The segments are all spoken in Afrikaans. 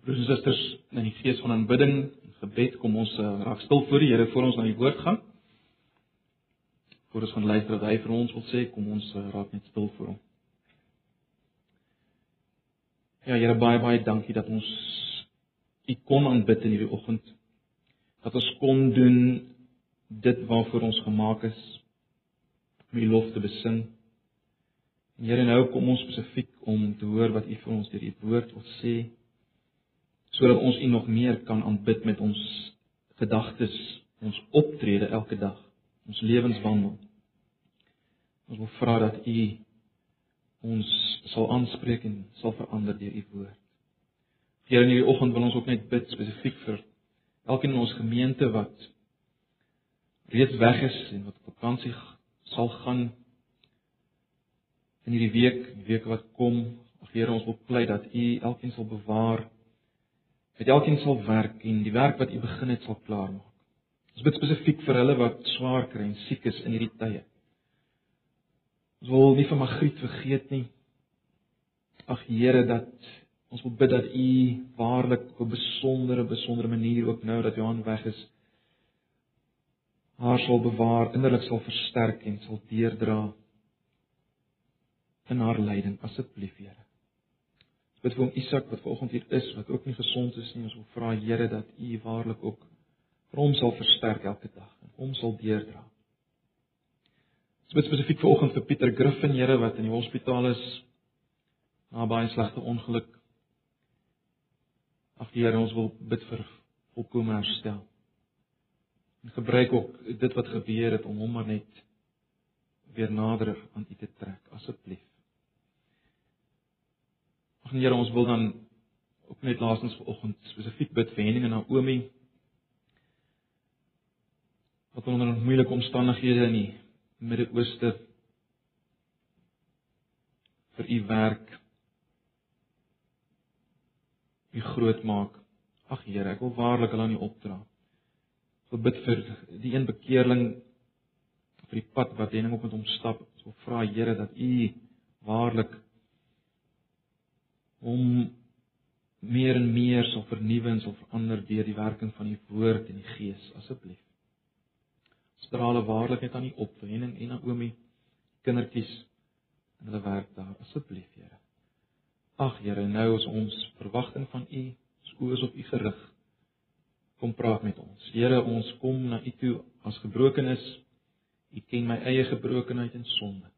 Broers en susters, in die gees van aanbidding en gebed kom ons uh, raak stil voor die Here voor ons na die woord gaan. Voor ons gaan luister wat hy vir ons wil sê, kom ons uh, raak net stil voor hom. Ja, Here baie baie dankie dat ons U kon aanbid in hierdie oggend. Dat ons kon doen dit waarvoor ons gemaak is om U lof te besing. Here nou kom ons spesifiek om te hoor wat U vir ons deur U woord wil sê sodat ons U nog meer kan aanbid met ons gedagtes, ons optrede elke dag, ons lewenswandel. Ons wil vra dat U ons sal aanspreek en sal verander deur U woord. Here in hierdie oggend wil ons ook net bid spesifiek vir elkeen in ons gemeente wat reeds weg is en wat op vakansie sal gaan in hierdie week, die week wat kom. Ag Here, ons wil pleit dat U elkeen sal bewaar met elkeen sal werk en die werk wat u begin het sal klaarmaak. Ons bid spesifiek vir hulle wat swaar kry en siek is in hierdie tye. Ons wil nie van Magriet vergeet nie. Ag Here dat ons wil bid dat u waarlik op 'n besondere besondere manier ook nou dat Johan weg is haar sal bewaar, innerlik sal versterk en sal deerdra in haar lyding asseblief Here bid vir hom Isak wat vanoggend hier is wat ook nie gesond is nie. Ons wil vra Here dat U waarlik ook vir hom sal versterk elke dag en hom sal deurdra. Ons bid spesifiek vanoggend vir Pieter Griffin, Here wat in die hospitaal is na baie slegte ongeluk. Ag Here, ons wil bid vir volkomme herstel. En gebruik ook dit wat gebeur het om hom maar net weer nader aan U te trek asseblief. Ag Here, ons wil dan ook net laasens vanoggend spesifiek bid vir Henning en Naomi. Wat onder moeilike omstandighede in die Midde-Ooste vir u werk u groot maak. Ag Here, ek wil waarlik hulle aan u opdra. Ek bid vir die een bekeerling vir die pad wat Henning op met hom stap. Ek wil vra Here dat u waarlik om meer en meer sal vernuwe en sal verander deur die werking van die woord en die gees asseblief. Strale waarlikheid aan die opwending en Naomi kindertjies in hulle werk daar asseblief Here. Ag Here, nou is ons verwagting van U, ons oë is op U gerig. Kom praat met ons. Here, ons kom na U toe as gebrokenis. U ken my eie gebrokenheid en sonde.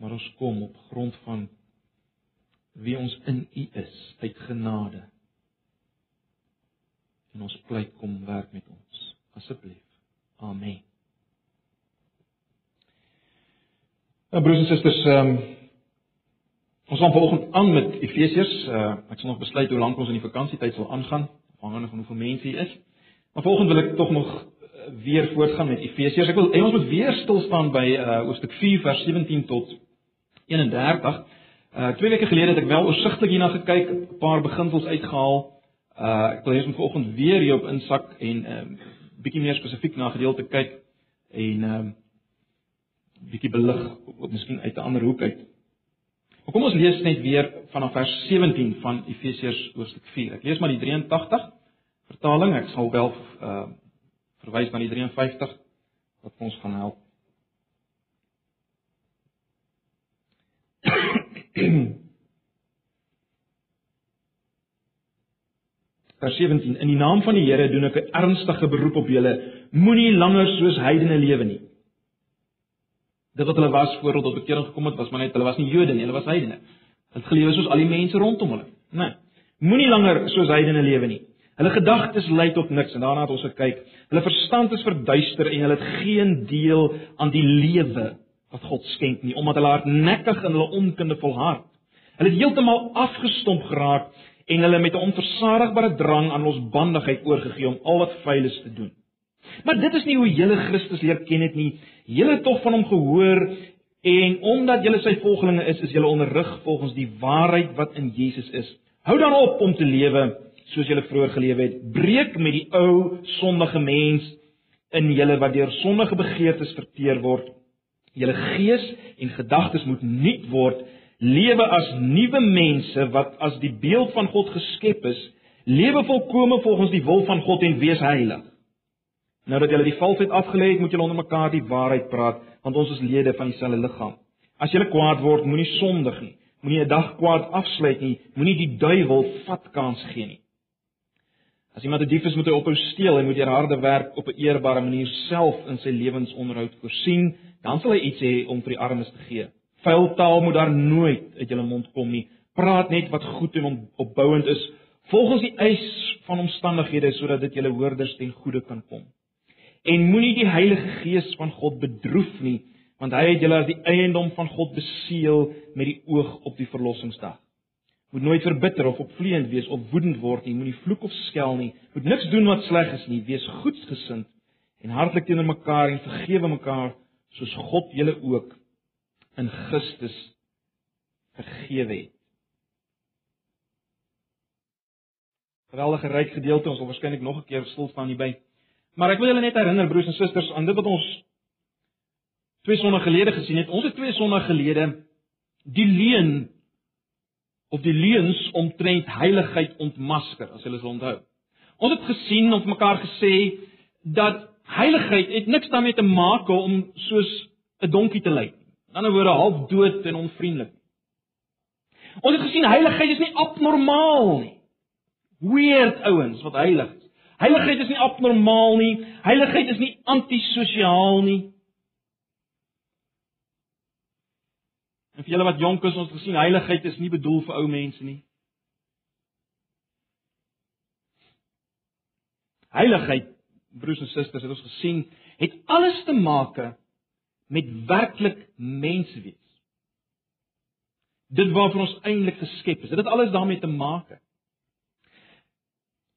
Maar ons kom op grond van wie ons in U is uit genade. En ons pleit kom werk met ons asseblief. Amen. Nou broers en susters, ehm um, ons gaan vanoggend aan met Efesiërs. Uh, ek sal nog besluit hoe lank ons in die vakansietyd sal aangaan, afhangende van hoeveel mense hier is. Maar vanoggend wil ek tog nog uh, weer voortgaan met Efesiërs. Ek wil en ons moet weer stil staan by uh, hoofstuk 4 vers 17 tot 31. Uh twee weke gelede het ek wel oorsigtelik hierna gekyk, 'n paar beginsels uitgehaal. Uh ek wil hê ons vanoggend weer hierop insak en um uh, bietjie meer spesifiek na gedeelte kyk en um bietjie belig op miskien uit 'n ander hoek uit. Maar kom ons lees net weer vanaf vers 17 van Efesiërs hoofstuk 4. Ek lees maar die 83 vertaling. Ek sal wel uh verwys na die 53 wat ons gaan help. Vers 17: In die naam van die Here doen ek 'n ernstige beroep op julle, moenie langer soos heidene lewe nie. Dit wat hulle was voordat tot bekering gekom het, was maar net hulle was nie Jode nie, hulle was heidene. Hulle het gelewe soos al die mense rondom hulle. Nee. Moenie langer soos heidene lewe nie. Hulle gedagtes lei tot niks en daarna het ons gekyk. Hulle verstand is verduister en hulle het geen deel aan die lewe wat God skenk nie, omdat hulle hardnekkig in hulle onkunde volhard. Hulle het heeltemal afgestomp geraak en hulle met 'n onversadigbare drang aan losbandigheid oorgegee om al wat vuil is te doen. Maar dit is nie hoe julle Christus leer ken het nie. Julle tog van hom gehoor en omdat julle sy volgelinge is, is julle onderrig volgens die waarheid wat in Jesus is. Hou dan op om te lewe soos julle vroeër gelewe het. Breek met die ou sondige mens in julle wat deur sondige begeertes verteer word. Julle gees en gedagtes moet nuut word lewe as nuwe mense wat as die beeld van God geskep is Lewe volkome volgens die wil van God en wees heilig. Nou dat julle die valsheid afgelê het, moet julle onder mekaar die waarheid praat, want ons is lede van dieselfde liggaam. As jy kwaad word, moenie sondig nie. Moenie 'n dag kwaad afsluit nie. Moenie die duiwel vat kans gee nie. As iemand 'n dief is, moet hy ophou steel en moet deur harde werk op 'n eerbare manier self in sy lewensonderhoud voorsien, dan sal hy iets hê om vir die armes te gee. Vuil taal moet daar nooit uit jou mond kom nie. Praat net wat goed en opbouend is, volgens die eis van omstandighede sodat dit julle hoorders ten goeie kan kom. En moenie die Heilige Gees van God bedroef nie, want hy het julle as die eiendom van God beseël met die oog op die verlossingsdag. Moet nooit verbitter of opvleend wees of woedend word nie, moenie vloek of skel nie, moet niks doen wat sleg is nie, wees goedsgesind en hartlik teenoor mekaar en vergewe mekaar soos God julle ook in Christus vergewe het. Geweldige ryk gedeelte, ons sal waarskynlik nog 'n keer stil staan hierby. Maar ek wil julle net herinner broers en susters aan dit wat ons twee sonnae gelede gesien het. Ons het twee sonnae gelede die leuen of die leuns omtrent heiligheid ontmasker, as julle sal onthou. Ons het gesien of mekaar gesê dat heiligheid het niks daarmee te maak om soos 'n donkie te lyk. In ander woorde half dood en onvriendelik. Ons het gesien heiligheid is nie abnormaal nie. Weird ouens wat heilig is. Heiligheid is nie abnormaal nie. Heiligheid is nie antisosiaal nie. En vir julle wat jonk is, ons gesien heiligheid is nie bedoel vir ou mense nie. Heiligheid, broers en susters, het ons gesien, het alles te maak met werklik mens wees. Dit waarvoor ons eintlik geskep is. Dit het alles daarmee te maak.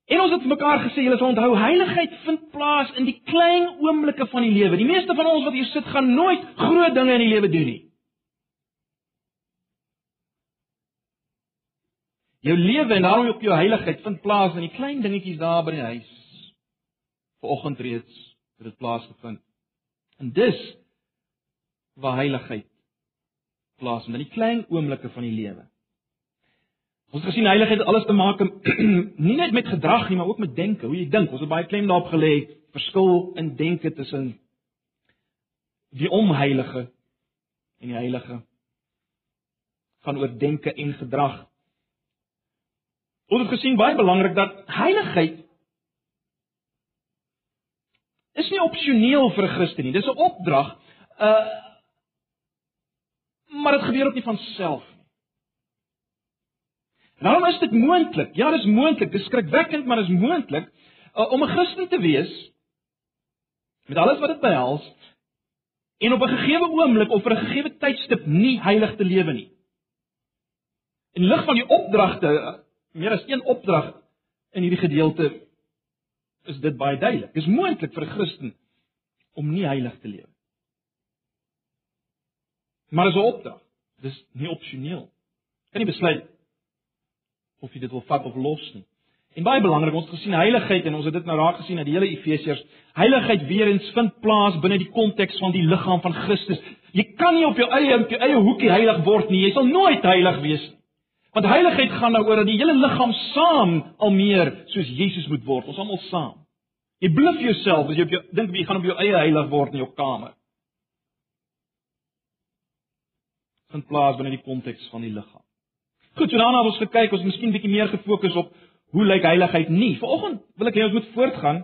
En ons het mekaar gesê, julle sal onthou, heiligheid vind plaas in die klein oomblikke van die lewe. Die meeste van ons wat hier sit, gaan nooit groot dinge in die lewe doen nie. Jou lewe en daarom op jou heiligheid vind plaas in die klein dingetjies daar by die huis. Vanoggend reeds het dit plaasgevind. En dis waar heiligheid plaasvind in die klein oomblikke van die lewe. Ons gesien heiligheid het alles te maak nie net met gedrag nie, maar ook met denke, hoe jy dink. Ons het baie klem daarop gelê verskil in denke tussen die onheilige en die heilige. Gaan oor denke en gedrag. Ons het gesien baie belangrik dat heiligheid is nie opsioneel vir 'n Christen nie. Dis 'n opdrag. Uh maar dit gebeur ook nie van self nie. Daarom is dit moontlik. Ja, dis moontlik. Dis skrikwekkend, maar dis moontlik uh, om 'n Christen te wees met alles wat dit behels en op 'n gegeewe oomblik of vir 'n gegeewe tydstip nie heilig te lewe nie. In lig van die opdragte meer as een opdrag in hierdie gedeelte is dit baie duidelik. Dit is moontlik vir 'n Christen om nie heilig te lewe. Maar dis 'n opdrag. Dis nie opsioneel. Kan nie besluit of jy dit wil vat of los nie. En baie belangrik, ons het gesien heiligheid en ons het dit nou raak gesien uit die hele Efesiërs. Heiligheid weer eens vind plaas binne die konteks van die liggaam van Christus. Jy kan nie op jou eie op jou eie hoekie heilig word nie. Jy sal nooit heilig wees nie. Want heiligheid gaan daaroor nou dat die hele liggaam saam al meer soos Jesus moet word. Ons almal saam. Jy bluf jouself as jy op jou dink jy gaan op jou eie heilig word in jou kamer. Vind plaas binne die konteks van die liggaam. Goed, so daarna het ons gekyk, ons miskien bietjie meer gefokus op hoe lyk heiligheid nie. Vanoggend wil ek hê ons moet voortgaan.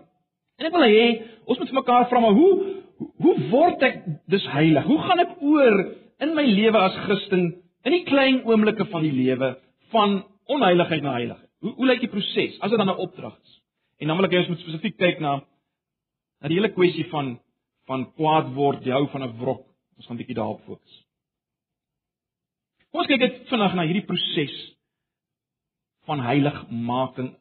En ek wil hê ons moet vir mekaar vra maar hoe hoe word ek dus heilig? Hoe gaan ek oor in my lewe as Christen in die klein oomblikke van die lewe van onheiligheid na heiligheid. Hoe hoe lyk die proses as dit dan 'n opdrag is? En ek hê ons moet spesifiek kyk na na die hele kwessie van van kwaad word, die hou van 'n wrok. Ons gaan 'n bietjie daarop fokus. Ons kyk dit vanaand na hierdie proses van heiligmaking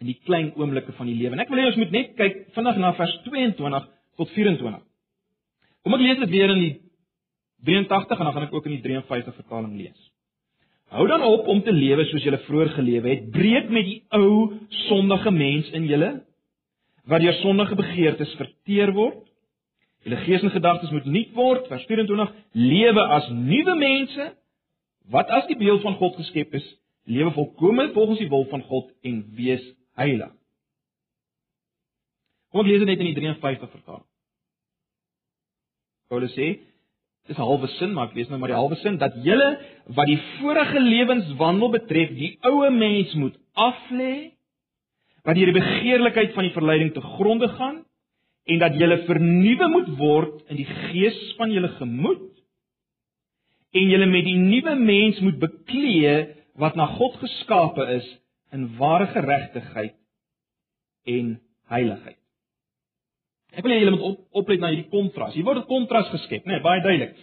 in die klein oomblikke van die lewe. En ek wil hê ons moet net kyk vanaand na vers 22 tot 24. Kom ek lees dit weer in die 83 en dan gaan ek ook in die 53 vertaling lees. Hou dan op om te lewe soos julle vroeër gelewe het. Breek met die ou sondige mens in julle wat deur sondige begeertes verteer word. Julle gees en gedagtes moet nuut word. Vers 24: Lewe as nuwe mense wat as die beeld van God geskep is, lewe volkome volgens die wil van God en wees heilig. Kom ek lees dit net in die 53 vertaling. Paulus sê dis 'n halwe sin, maar ek lees nou maar die halwe sin dat julle wat die vorige lewenswandel betref, die ou mens moet aflê wat deur die begeerlikheid van die verleiding te gronde gaan en dat julle vernuwe moet word in die gees van julle gemoed en julle met die nuwe mens moet beklee wat na God geskape is in ware geregtigheid en heiligheid. Ek wil hê julle moet op, oplet na hierdie kontras. Hier word 'n kontras geskep, né, nee, baie duidelik.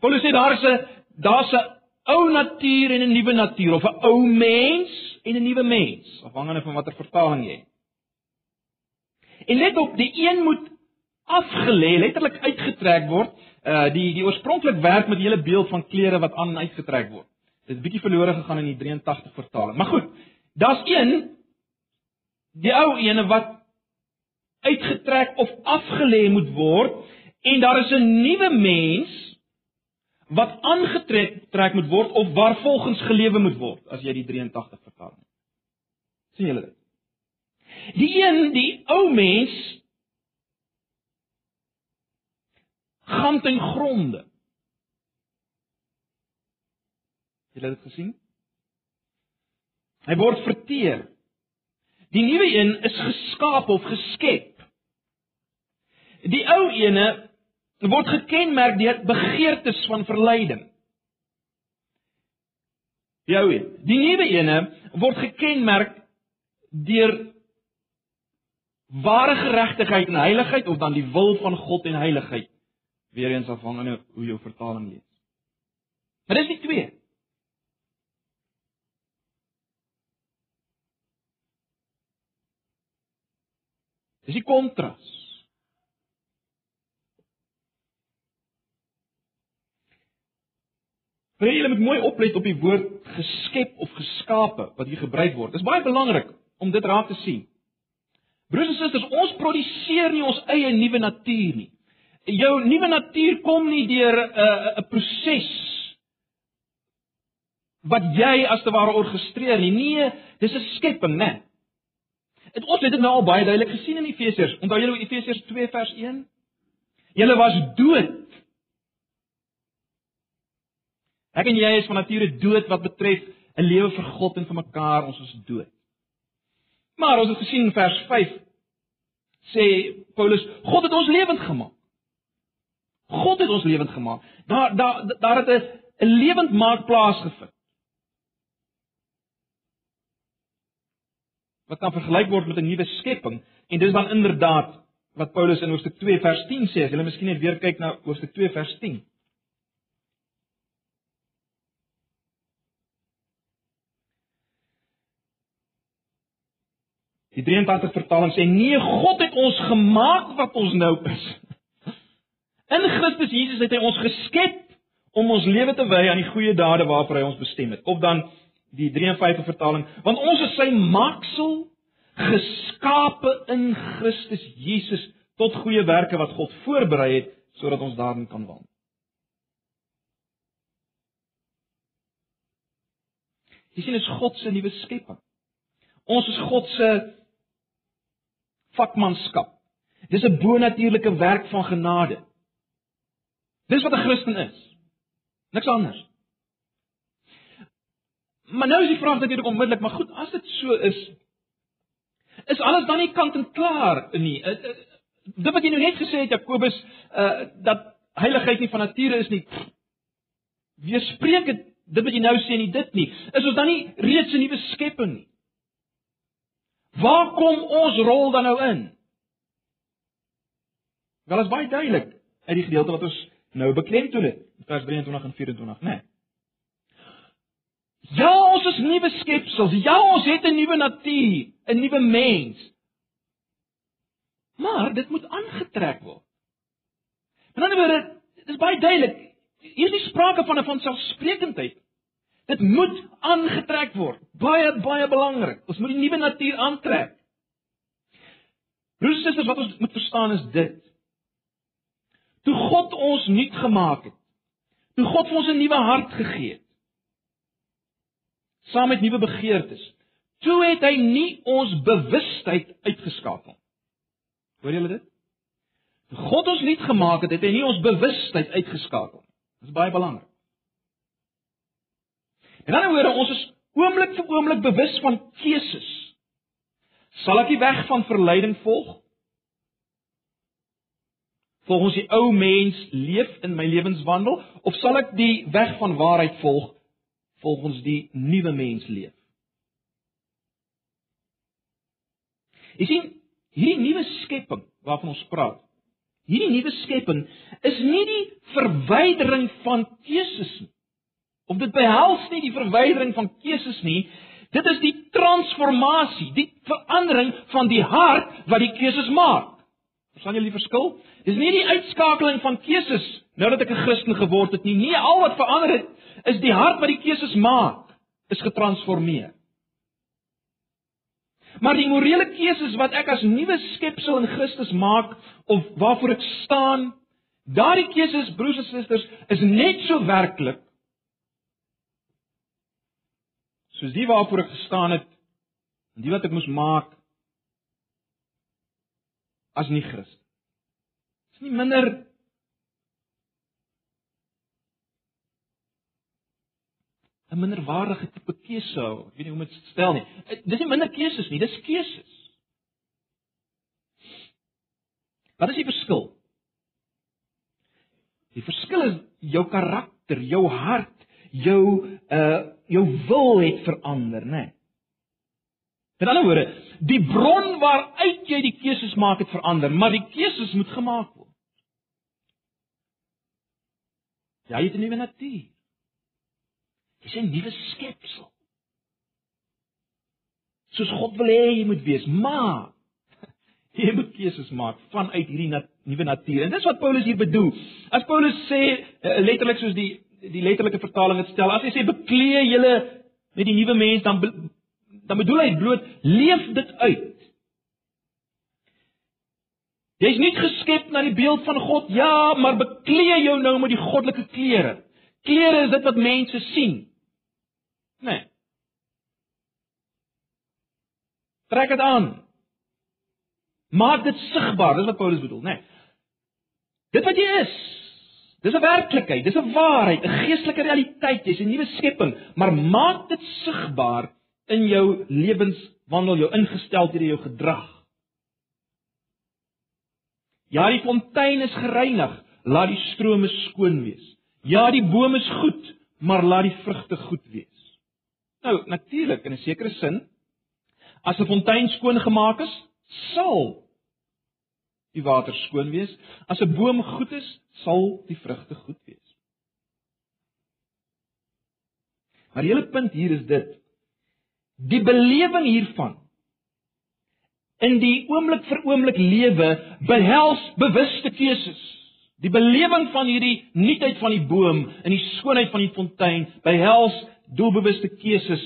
Paulus sê daar is 'n daar's 'n ou natuur en 'n nuwe natuur of 'n ou mens en 'n nuwe mens, afhangende van watter vertaling jy het. En let op, die een moet afgelê, letterlik uitgetrek word. Uh die die oorspronklik werk met die hele beeld van klere wat aan en uitgetrek word. Dit het bietjie verlore gegaan in die 83 vertaling. Maar goed, daar's een die ou ene wat uitgetrek of afgelê moet word en daar is 'n nuwe mens wat aangetrek trek moet word of waar volgens gelewe moet word as jy die 83 vertaling. sien julle dit? Die een, die ou mens gaan ten gronde. Het julle dit gesien? Hy word verteer. Die nuwe een is geskaap of geskep. Die ou ene word gekenmerk deur begeertes van verleiding. Die ou een, die nuwe ene word gekenmerk deur ware geregtigheid en heiligheid of dan die wil van God en heiligheid. Weereens afhangende hoe jou vertaling lees. Maar dis die twee. Dis die kontras. Maar jy moet mooi oplet op die woord geskep of geskape wat hier gebruik word. Dit is baie belangrik om dit raak te sien. Broers en susters, ons produseer nie ons eie nuwe natuur nie. Jou nuwe natuur kom nie deur 'n uh, 'n proses wat jy as te ware orkestreer nie. Nee, dis 'n skepping, né? Nee. Het ons het dit nou al baie duidelik gesien in Efesiërs. Onthou julle Efesiërs 2 vers 1? Julle was dood. Ek en jy is van nature dood wat betref 'n lewe vir God en vir mekaar, ons is dood. Maar ons het gesien vers 5 sê Paulus, God het ons lewend gemaak. God het ons lewend gemaak. Daar daar daar het 'n lewendmaak plaasgevind. wat kan vergelyk word met 'n nuwe skepping en dis dan inderdaad wat Paulus in Hoofstuk 2 vers 10 sê. As jy miskien net weer kyk na Hoofstuk 2 vers 10. Die 83 vertaling sê nee, God het ons gemaak wat ons nou is. In Christus Jesus het hy ons geskep om ons lewe te wy aan die goeie dade waarvoor hy ons bestem het. Of dan die 53 vertaling, want ons is sy maaksel geskape in Christus Jesus tot goeie werke wat God voorberei het sodat ons daarin kan wandel. Jy sien, is God se nuwe skepping. Ons is God se vakmanskap. Dis 'n bonatuurlike werk van genade. Dis wat 'n Christen is. Niks anders. Maar nou is die vraag natuurlik onmiddellik, maar goed, as dit so is, is alles dan nie kant en klaar nie. Eh, eh, dit wat jy nou net gesê het Jakobus, uh dat heiligheid nie van nature is nie. Weerspreek dit dit wat jy nou sê nie dit nie. Is ons dan nie reeds 'n nuwe skepping nie? Waar kom ons rol dan nou in? Wel is baie duidelik uit die gedeelte wat ons nou beklemtoon het, vers 23 en 24, né? Nee. Ja, ons is nuwe skepsels. Ja, ons het 'n nuwe natuur, 'n nuwe mens. Maar dit moet aangetrek word. In ander woorde, dit is baie duidelik. Hier is nie sprake van 'n vanselfsprekendheid. Dit moet aangetrek word. Baie baie belangrik. Ons moet die nuwe natuur aantrek. En susters, wat ons moet verstaan is dit. Toe God ons nuut gemaak het, toe God vir ons 'n nuwe hart gegee het, saam met nuwe begeertes. toe het hy nie ons bewustheid uitgeskakel. Hoor julle dit? Toe God ons nuut gemaak het, het hy nie ons bewustheid uitgeskakel. Dit is baie belangrik. En dan hoor ons is oomblik vir oomblik bewus van keuses. Sal ek die weg van verleiding volg? Volgens die ou mens leef in my lewenswandel of sal ek die weg van waarheid volg volgens die nuwe mens leef? Jy sien, hierdie nuwe skepping waarvan ons praat, hierdie nuwe skepping is nie die verwydering van keuses nie. Of dit behels nie die verwydering van keuses nie, dit is die transformasie, die verandering van die hart wat die keuses maak. Verstaan julle die verskil? Dis nie die uitskakeling van keuses nou dat ek 'n Christen geword het nie. Nee, al wat verander het is die hart wat die keuses maak, is getransformeer. Maar die morele keuses wat ek as nuwe skepsel in Christus maak of waarvoor ek staan, daardie keuses broers en susters is net so werklik soos die waarvoor ek gestaan het en die wat ek moes maak as nie Christus. Dit is nie minder en minderwaardige tipe keuse, ek weet nie hoe om dit te stel nie. Dis nie minder keuses nie, dis keuses. Wat is die verskil? Die verskil is jou karakter, jou hart, jou uh jou wil het verander, né? Nee. Met ander woorde, die bron waaruit jy die keuses maak het verander, maar die keuses moet gemaak word. Jy het 'n nuwe natuur. Jy's 'n nuwe skepsel. Soos God wil hê jy moet wees, maar jy moet keuses maak vanuit hierdie nat nuwe natuur. En dis wat Paulus hier bedoel. As Paulus sê uh, letterlik soos die die letterlike vertaling dit stel, as hy sê beklee julle met die nuwe mens, dan dan bedoel hy bloot leef dit uit. Jy's nie geskep na die beeld van God, ja, maar beklee jou nou met die goddelike klere. Klere is dit wat mense sien. Nee. Trek dit aan. Maak dit sigbaar, dis wat Paulus bedoel, nê. Nee. Dit wat jy is. Dis 'n werklikheid, dis 'n waarheid, 'n geestelike realiteit, jy's 'n nuwe skepping, maar maak dit sigbaar in jou lewenswandel, jou ingesteldhede, jou gedrag. Ja, die fontein is gereinig, laat die strome skoon wees. Ja, die boom is goed, maar laat die vrugte goed wees. Nou, natuurlik in 'n sekere sin, as 'n fontein skoon gemaak is, sal die water skoon wees. As 'n boom goed is, sal die vrugte goed wees. Maar die hele punt hier is dit: die belewing hiervan in die oomblik vir oomblik lewe behels bewuste keuses. Die belewing van hierdie nuutheid van die boom en die skoonheid van die fontein behels doelbewuste keuses.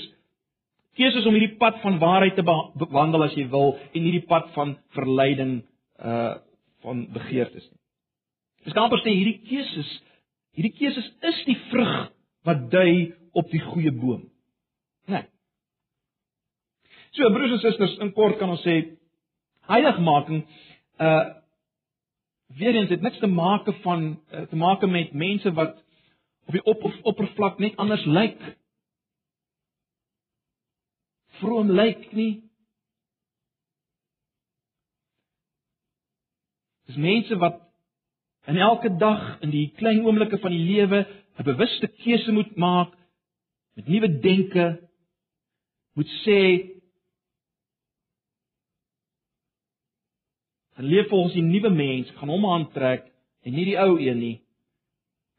Keuses om hierdie pad van waarheid te bewandel as jy wil en hierdie pad van verleiding uh van begeertes nie. Dis amper sê hierdie keuses, hierdie keuses is die vrug wat dui op die goeie boom. Nee. So broers en susters, in kort kan ons sê heiligmaking uh weer eens dit niks te maak van uh, te maak met mense wat op die op, op oppervlak net anders lyk. Vroom lyk nie Dis mense wat in elke dag in die klein oomblikke van die lewe 'n bewuste keuse moet maak met nuwe denke moet sê en leef volgens die nuwe mens gaan hom aantrek en nie die ou een nie.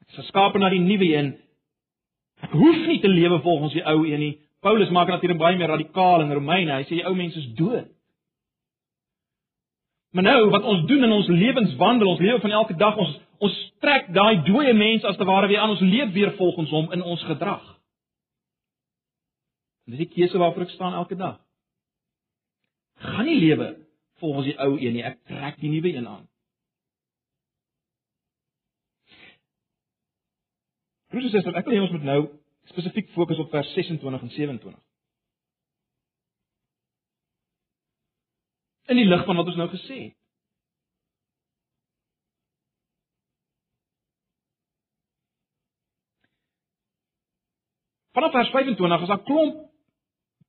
Ek is geskape na die nuwe een. Ek hoef nie te lewe volgens die ou een nie. Paulus maak natuurlik baie meer radikaal in Romeine. Hy sê die ou mens is dood Maar nou wat ons doen in ons lewenswandel, ons lewe van elke dag, ons ons trek daai dooie mens as te ware weer aan ons leef weer volgens hom in ons gedrag. Dis die keuse waarvoor ek staan elke dag. Gaan nie lewe volgens die ou een nie, ek trek die nuwe een aan. Broers en susters, ek wil hê ons moet nou spesifiek fokus op vers 26 en 27. In die lig van wat ons nou gesê het. Vanaf vers 25 is daar klomp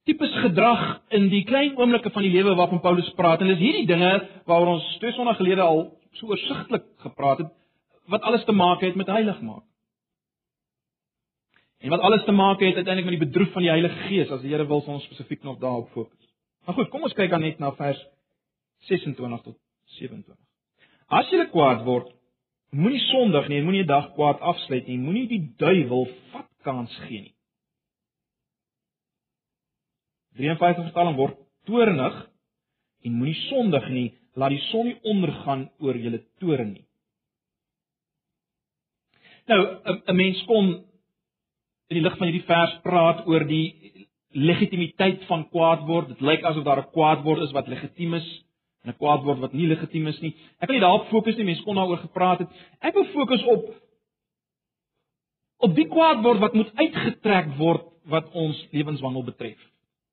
tipes gedrag in die klein oomblikke van die lewe waarvan Paulus praat en dis hierdie dinge waaroor ons twee sonder gelede al so oorsigtelik gepraat het wat alles te maak het met heiligmaak. En wat alles te maak het uiteindelik met die bedroef van die Heilige Gees as die Here wil ons spesifiek nog daarop fokus. Maar goed, kom ons kyk dan net na vers 26 tot 27. As jy kwaad word, moenie sondig nie, moenie 'n dag kwaad afsluit nie, moenie die duiwel vat kans gee nie. 53 vertaling word toornig en moenie sondig nie, laat die son nie ondergaan oor julle toorn nie. Nou, 'n mens kon in die lig van hierdie vers praat oor die legitimiteit van kwaad word. Dit lyk asof daar 'n kwaad word is wat legitiem is en 'n kwaad word wat nie legitiem is nie. Ek wil nie daarop fokus nie, mense kon daaroor gepraat het. Ek wil fokus op op die kwaad word wat moet uitgetrek word wat ons lewenswandel betref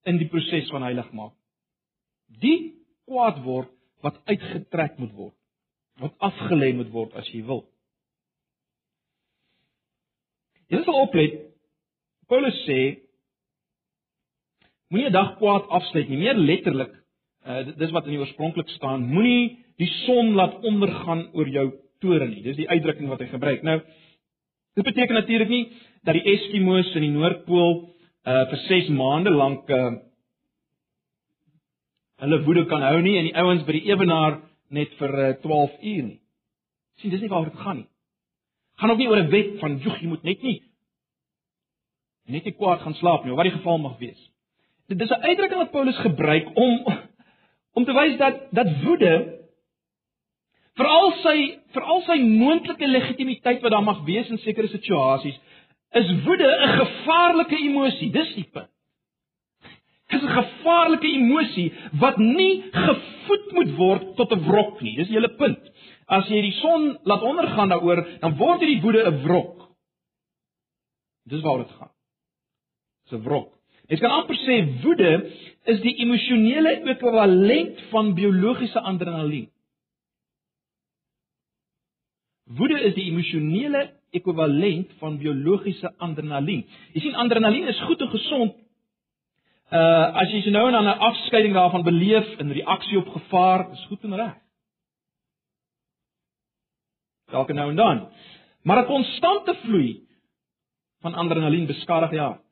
in die proses van heiligmaak. Die kwaad word wat uitgetrek moet word, wat afgelê moet word as jy wil. Jy moet oplet. Paulus sê moenie 'n dag kwaad afsluit nie, meer letterlik. Uh, dis wat in die oorspronklik staan. Moenie die son laat ondergaan oor jou toren nie. Dis die uitdrukking wat hy gebruik. Nou dit beteken natuurlik nie dat die Eskimos in die Noordpool uh vir 6 maande lank uh hulle woede kan hou nie en die ouens by die ewenaar net vir uh, 12 uur nie. sien dis nie waaroor dit gaan nie. Gaan ook nie oor 'n wet van joeg jy moet net nie net nie kwaad gaan slaap nie, wat die geval mag wees. Dit is 'n uitdrukking wat Paulus gebruik om om te wys dat dat woede veral sy veral sy moontlike legitimiteit wat daar mag wees in sekere situasies is woede 'n gevaarlike emosie. Dis die punt. Dit is 'n gevaarlike emosie wat nie gevoed moet word tot 'n wrok nie. Dis die hele punt. As jy die son laat ondergaan daaroor, dan word hierdie woede 'n wrok. Dis waaroor dit gaan. Dis 'n wrok. Jy kan amper sê woede is die emosionele ekwivalent van biologiese adrenalien. Woede is die emosionele ekwivalent van biologiese adrenalien. Jy sien adrenalien is goed en gesond. Uh as jy nou en dan 'n afskeiding daarvan beleef in reaksie op gevaar, is goed en reg. Elke nou en dan. Maar 'n konstante vloei van adrenalien beskadig hart.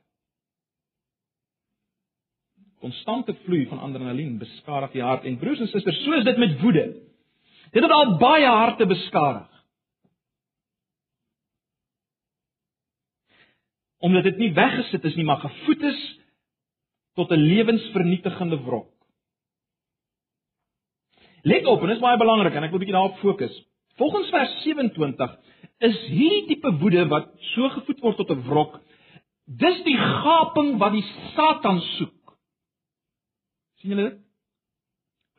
Konstante vloei van adrenalien beskadig die hart en broers en susters, so is dit met woede. Dit het al baie harte beskadig. omdat dit nie weggesit is nie, maar gevoed is tot 'n lewensvernietigende wrok. Let op, en dit is baie belangrik en ek wil 'n bietjie daarop fokus. Volgens vers 27 is hierdie tipe woede wat so gevoed word tot 'n wrok, dis die gaping wat die Satan soek. Sien julle?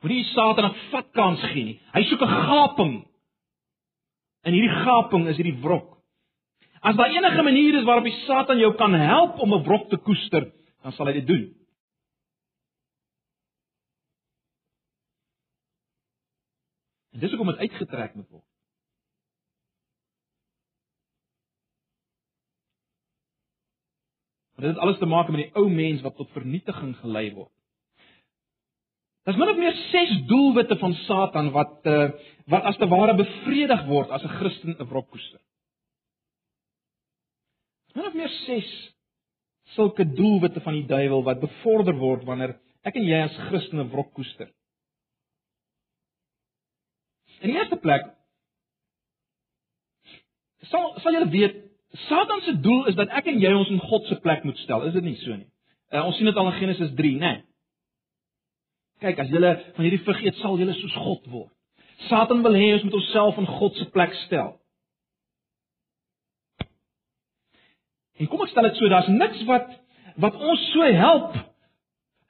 Moenie die Satan 'n vatkans gee nie. Hy soek 'n gaping. En hierdie gaping is hierdie wrok. As daar enige manier is waarop die Satan jou kan help om 'n wrok te koester, dan sal hy dit doen. En dis hoekom dit uitgetrek moet word. Dit het alles te maak met die ou mens wat tot vernietiging gelei word. Daar's min of meer 6 doelwitte van Satan wat uh, wat as te ware bevredig word as 'n Christen 'n wrok koester. Min of meer 6 sulke doelwitte van die duiwel wat bevorder word wanneer ek en jy as Christene wrok koester. In die eerste plek sal sal julle weet Satan se doel is dat ek en jy ons in God se plek moet stel. Is dit nie so nie? Uh, ons sien dit al in Genesis 3, né? Nee. Kyk, as julle van hierdie vrug eet, sal julle soos God word. Satan wil hê ons moet onsself in God se plek stel. En kom ek stel dit so, daar's niks wat wat ons so help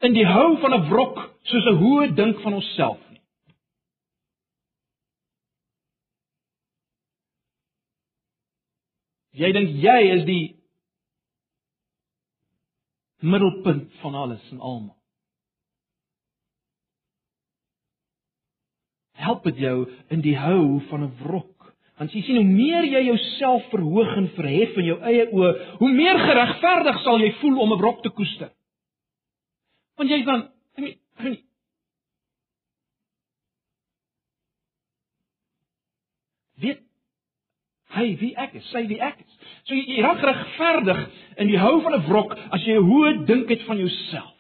in die hou van 'n wrok soos 'n hoë dink van onsself nie. Jy dink jy is die middelpunt van alles en almal. Help dit jou in die hou van 'n wrok. Want jy sien hoe meer jy jouself verhoog en verhef in jou eie oë, hoe meer geregverdig sal jy voel om 'n wrok te koester. Want jy dan ek meen, ek meen weet hy wie ek is, sy wie ek is. So jy, jy raak regverdig in die hou van 'n wrok as jy 'n hoë dink het van jouself.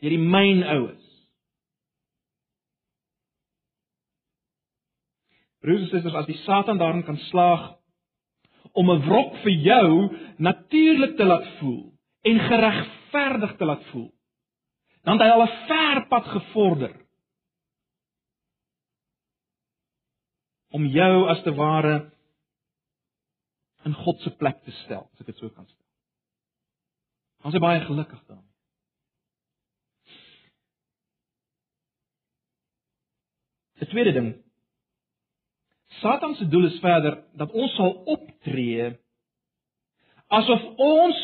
Jy die myn oues. Broers en susters, as die Satan daarin kan slaag om 'n wrok vir jou natuurlik te laat voel en geregverdig te laat voel, dan het hy al 'n ver pad gevorder om jou as te ware in God se plek te stel, as ek dit so kan stel. Ons is baie gelukkig daarmee. Die tweede ding. Satan se doel is verder dat ons sal optree asof ons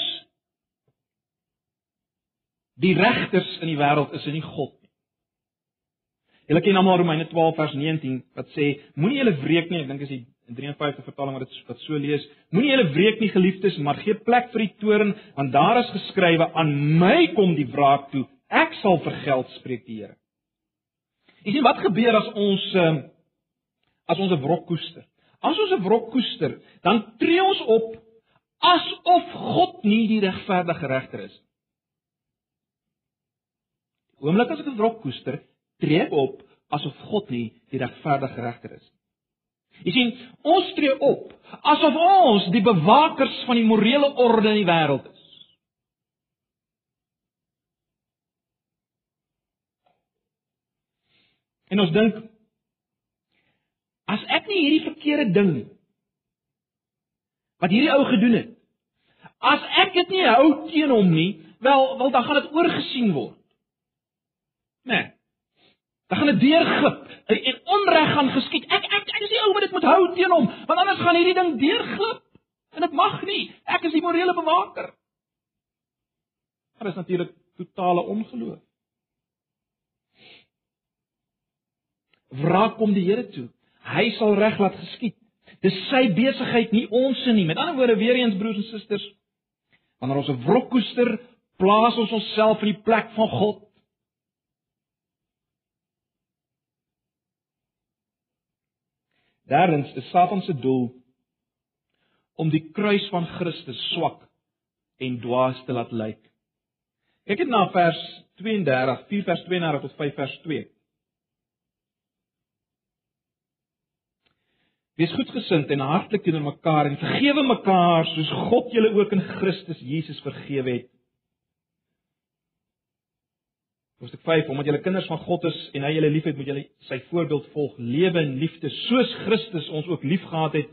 die regters in die wêreld is en nie God Julle ken almal Romeine 12 vers 19 wat sê moenie julle wreek nie, ek dink is die 53 vertaling wat dit wat so lees. Moenie julle wreek nie geliefdes, maar gee plek vir die toorn, want daar is geskrywe aan my kom die wraak toe. Ek sal vergeld spreek die Here. Jy sien wat gebeur as ons ehm, as ons 'n wrok koester? As ons 'n wrok koester, dan tree ons op asof God nie die regverdige regter is. Oomblik as ek 'n wrok koester, tree op asof God nie die regverdige regter is. Jy sien, ons tree op asof ons die bewakers van die morele orde in die wêreld is. En ons dink as ek nie hierdie verkeerde ding wat hierdie ou gedoen het, as ek dit nie hou teen hom nie, wel, wel dan gaan dit oorgesien word. Nee. Dan gaan dit deurglip en onreg gaan geskied. Ek ek ek is die ou wat dit moet hou teen hom, want anders gaan hierdie ding deurglip. En dit mag nie. Ek is die morele bewaker. Dit is natuurlik totale ongeloof. Wraak kom die Here toe. Hy sal reg laat geskied. Dis sy besigheid, nie ons se nie. Met ander woorde, weer eens broers en susters, wanneer ons 'n wrok koester, plaas ons onsself in die plek van God. Derdens is Satan se doel om die kruis van Christus swak en dwaas te laat lyk. Kyk net na vers 32, 4 vers 32 tot 5 vers 2. Wees goedgesind en hartlik teenoor mekaar en vergewe mekaar soos God julle ook in Christus Jesus vergewe het. Hoofstuk 5: Omdat julle kinders van God is en hy julle liefhet, moet julle sy voorbeeld volg. Lewe in liefde soos Christus ons ook liefgehad het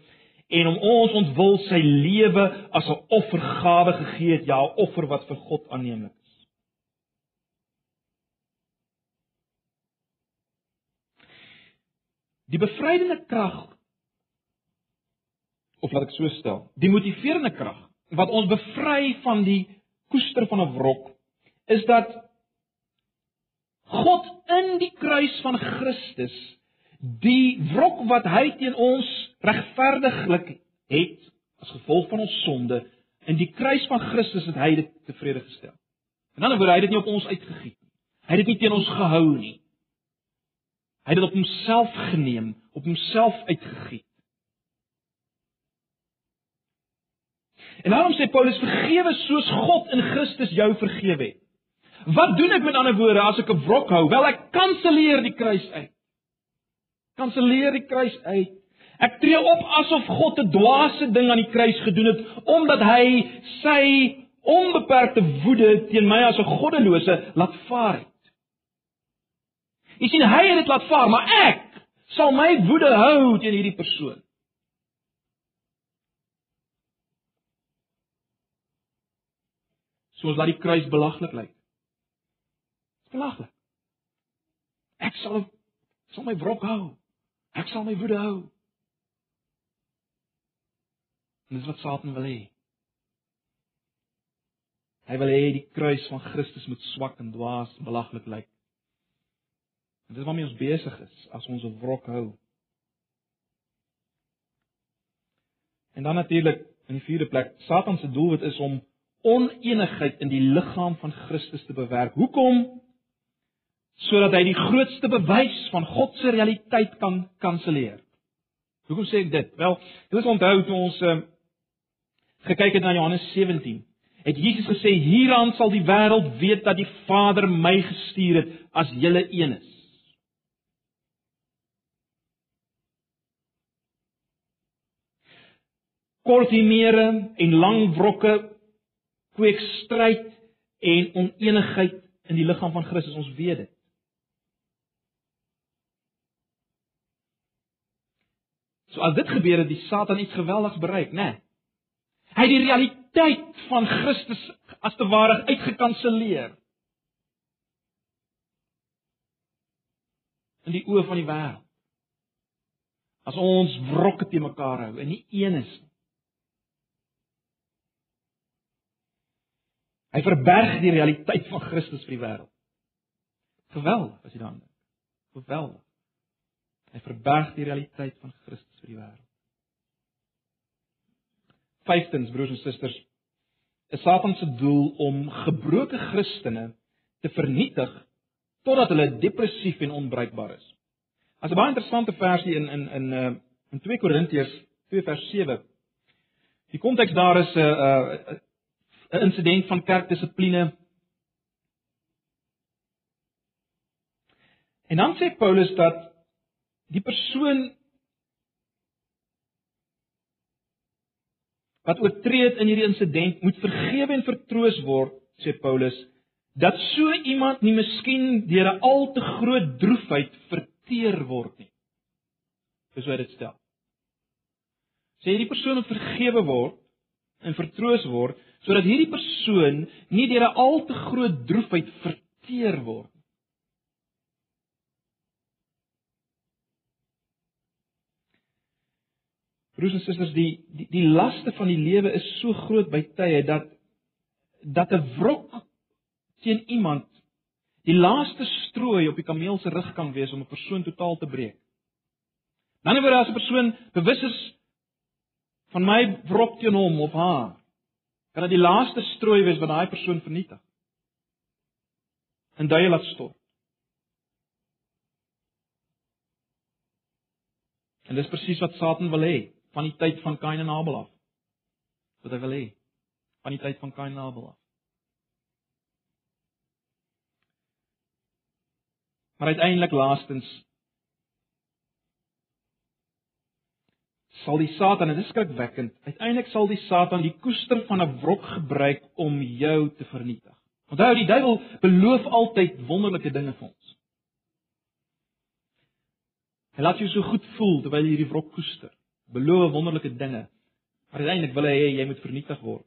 en om ons ontwil sy lewe as 'n offergawe gegee het, ja, 'n offer wat vir God aanneemlik is. Die bevrydende krag of laat ek so stel, die motiverende krag wat ons bevry van die koester van 'n wrok is dat God in die kruis van Christus die wrok wat hy teen ons regverdiglik het as gevolg van ons sonde in die kruis van Christus het hy dit tevrede gestel. En dan word hy dit nie op ons uitgegiet nie. Hy het dit nie teen ons gehou nie. Hy het dit op homself geneem, op homself uitgegiet. En daarom sê Paulus vergewe soos God in Christus jou vergewe het. Wat doen ek met ander woorde as ek 'n wrok hou? Wel ek kanselleer die kruis uit. Kanselleer die kruis uit. Ek tree op asof God 'n dwaase ding aan die kruis gedoen het omdat hy sy onbeperkte woede teen my as 'n goddelose laat vaar het. Jy sien hy het dit laat vaar, maar ek sal my woede hou teen hierdie persoon. Soos laat die kruis belaglik lyk. Belaglik. Ek sal sal my wrok hou. Ek sal my woede hou. Dis wat Satan wil hê. Hy wil hê die kruis van Christus moet swak en dwaas, belaglik lyk. En dis waarmee ons besig is as ons 'n wrok hou. En dan natuurlik in die vierde plek, Satan se doelwit is om onenigheid in die liggaam van Christus te bewerk. Hoekom? Sodat hy die grootste bewys van God se realiteit kan kanselleer. Hoekom sê ek dit? Wel, jy moet onthou toe ons uh, gekyk het na Johannes 17, het Jesus gesê hieraan sal die wêreld weet dat die Vader my gestuur het as julle een is. kortimere en lang wrokke kweek stryd en onenigheid in die liggaam van Christus ons weet dit. So as dit gebeur het die Satan iets geweldigs bereik, né? Nee. Hy het die realiteit van Christus as te ware uitgekanselleer. In die oë van die wêreld. As ons wrokke te mekaar hou en nie een is nie. Hy verberg die realiteit van Christus vir die wêreld. Geweldig, as jy daaraan dink. Geweldig. Hy verberg die realiteit van Christus vir die wêreld. Vyftens, broers en susters, is Satan se doel om gebroke Christene te vernietig totdat hulle depressief en onbruikbaar is. As 'n baie interessante versie in in in uh in 2 Korintiërs 2 vers 7. Die konteks daar is 'n uh, uh 'n insident van kerkdissipline. En dan sê Paulus dat die persoon wat oortree het in hierdie insident moet vergewe en vertroos word, sê Paulus, dat so iemand nie miskien deur 'n al te groot droefheid verteer word nie. Dis hoe dit stel. Sê hierdie persoon moet vergewe word en vertroos word sodat hierdie persoon nie deur 'n al te groot droefheid verteer word nie. Broers en susters, die die die laste van die lewe is so groot by tye dat dat 'n wrok teen iemand die laaste strooi op die kameel se rug kan wees om 'n persoon totaal te breek. Dan word as 'n persoon bewus is van my wrok teen hom of haar, kan dit die laaste strooi wees wat daai persoon vernietig. En daai laat stort. En dis presies wat Satan wil hê van die tyd van Kain en Abel af. Wat hy wil hê van die tyd van Kain en Abel af. Maar uiteindelik laastens sal die Satan, en dit is skrikwekkend, uiteindelik sal die Satan die koester van 'n wrok gebruik om jou te vernietig. Onthou, die duiwel beloof altyd wonderlike dinge vir ons. Hy laat jou so goed voel terwyl jy hierdie wrok koester. Beloof wonderlike dinge. Maar uiteindelik wil hy jy moet vernietig word.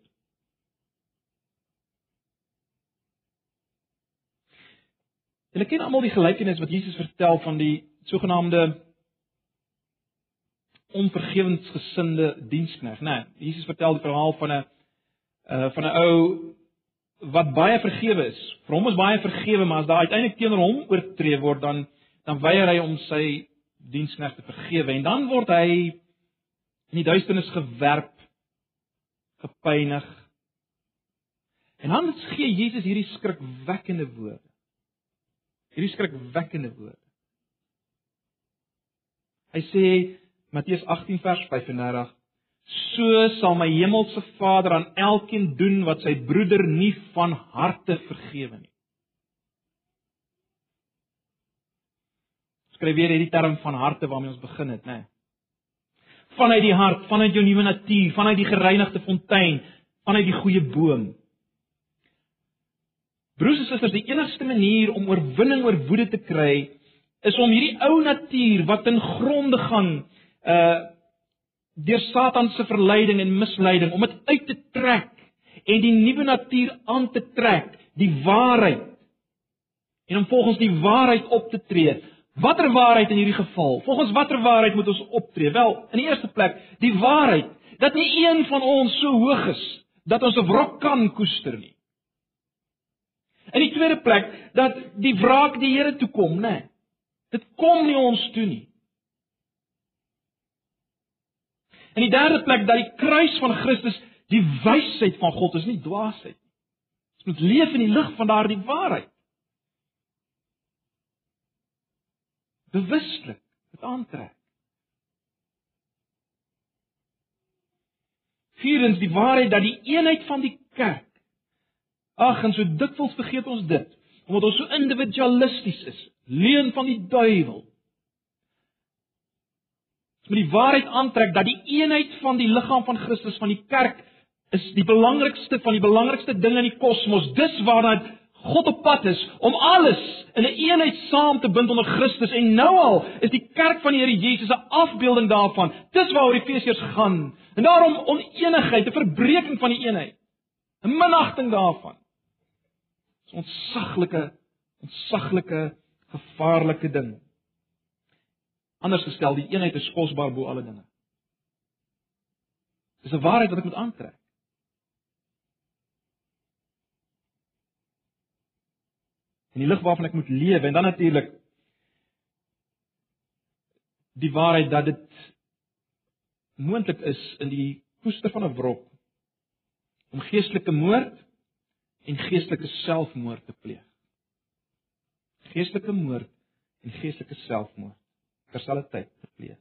Julle ken almal die gelykenis wat Jesus vertel van die sogenaamde onvergewensgesinde dienskneg, né? Nee, Jesus vertel die verhaal van 'n uh van 'n ou wat baie vergewe is. Vir hom is baie vergewe, maar as daar uiteindelik teenoor hom oortree word, dan dan weier hy om sy dienskneg te vergewe en dan word hy in die duisternis gewerp, gepynig. En dan gee Jesus hierdie skrikwekkende woorde. Hierdie skrikwekkende woorde. Hy sê Matteus 18 vers 35 So sal my hemelse Vader aan elkeen doen wat sy broeder nie van harte vergewe nie. Skryf weer hierdie term van harte waarmee ons begin het, né? Vanuit die hart, vanuit jou nuwe natuur, vanuit die gereinigde fontein, vanuit die goeie boom. Broers en susters, die enigste manier om oorwinning oor woede te kry, is om hierdie ou natuur wat in gronde gaan, uh deur Satan se verleiding en misleiding om dit uit te trek en die nuwe natuur aan te trek, die waarheid. En om volgens die waarheid op te tree. Watter waarheid in hierdie geval? Volgens watter waarheid moet ons optree? Wel, in die eerste plek, die waarheid dat nie een van ons so hoog is dat ons 'n wrok kan koester nie. In die tweede plek dat die wraak die Here toe kom, né? Nee. Dit kom nie ons toe nie. En die derde plek dat die kruis van Christus die wysheid van God is, nie dwaasheid nie. Ons moet leef in die lig van daardie waarheid. Bewuslik, dit aantrek. Vierens die waarheid dat die eenheid van die kerk. Ag, en so dikwels vergeet ons dit, omdat ons so individualisties is. Leuen van die duiwel met die waarheid aantrek dat die eenheid van die liggaam van Christus van die kerk is die belangrikste van die belangrikste dinge in die kosmos. Dis waarna God op pad is om alles in 'n een eenheid saam te bind onder Christus en nou al is die kerk van die Here Jesus 'n afbeelding daarvan. Dis waaroor Efesiërs gaan. En daarom oneenigheid, 'n verbreeking van die eenheid, 'n minagting daarvan. Dis ontsaglike, ontsaglike, gevaarlike ding. Anders gestel, die eenheid is kosbaar bo alle dinge. Dis 'n waarheid wat ek moet aantrek. En die lig waarvan ek moet lewe en dan natuurlik die waarheid dat dit moontlik is in die koester van 'n wrok om geestelike moord en geestelike selfmoord te pleeg. Geestelike moord en geestelike selfmoord terselfdertyd te pleeg.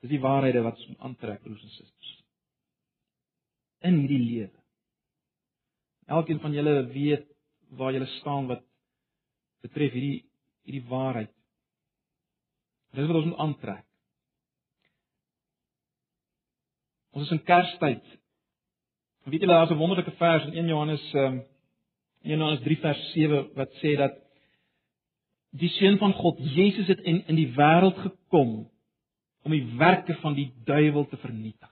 Dis die waarhede wat ons aantrek broers en susters. In hierdie lewe. Elkeen van julle weet waar julle staan wat betref hierdie hierdie waarheid. Dis wat ons moet aantrek. Ons is in Kerstyd. Weet julle daar's 'n wonderlike vers in 1 Johannes um, In Johannes 3 vers 7 wat sê dat die seun van God, Jesus het in in die wêreld gekom om die werke van die duiwel te vernietig.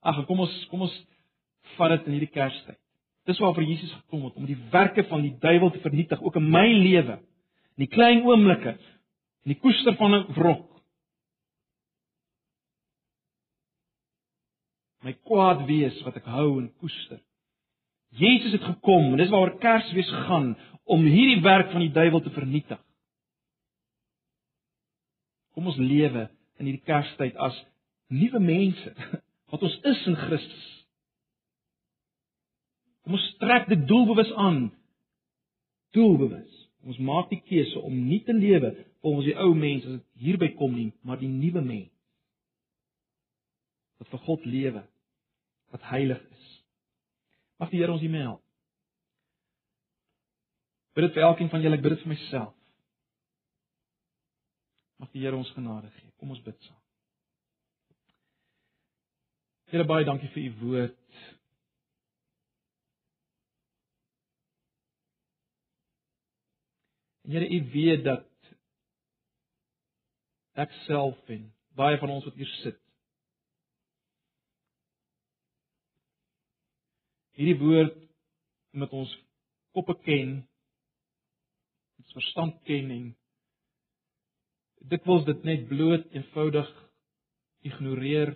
Ag, kom ons kom ons vat dit in hierdie Kerstyd. Dis waarvoor Jesus gekom het om die werke van die duiwel te vernietig, ook in my lewe. In die klein oomblikke, in die koester van 'n wrok. My kwaad wees wat ek hou en koester. Jesus het gekom en dis waaroor Kersfees gaan om hierdie werk van die duiwel te vernietig. Kom ons lewe in hierdie Kerstyd as nuwe mense wat ons is in Christus. Kom ons trek dit doelbewus aan. Doelbewus. Ons maak die keuse om nie te lewe volgens die ou mens as dit hierby kom nie, maar die nuwe mens. Wat vir God lewe, wat heilig is. Mag die Here ons hiermee help. Bid dit vir elkeen van julle, ek bid dit vir myself. Mag die Here ons genade gee. Kom ons bid saam. Here baie dankie vir u woord. Here, u weet dat ek self en baie van ons wat hier sit hierdie woord met ons koppe ken, ons verstand ken en dit wels dit net bloot eenvoudig ignoreer.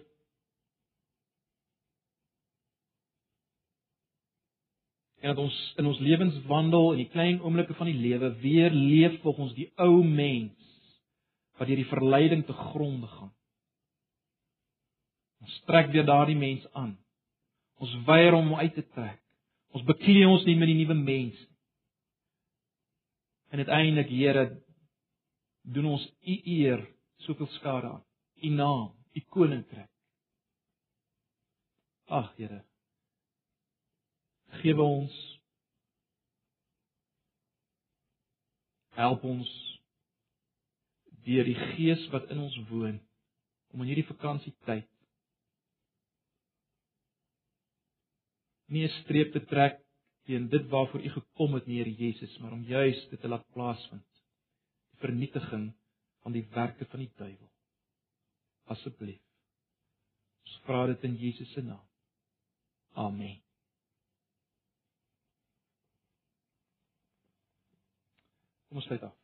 En dat ons in ons lewenswandel in die klein oomblikke van die lewe weer leef volgens die ou mens wat deur die verleiding te gronde gaan. Ons trek weer daardie mens aan. Ons weier om uit te trek. Ons beklee ons nie met die nuwe mens nie. En uiteindelik, Here, doen ons u eer soveel skade aan. U naam, u koninkryk. Ag, Here. Geef ons help ons deur die gees wat in ons woon om in hierdie vakansietyd nie 'n streep te trek teen dit waarvoor u gekom het, Here Jesus, maar om juis dit te laat plaasvind. Die vernietiging van die werke van die duiwel. Asseblief. Ons vra dit in Jesus se naam. Amen. Kom ons sluit af.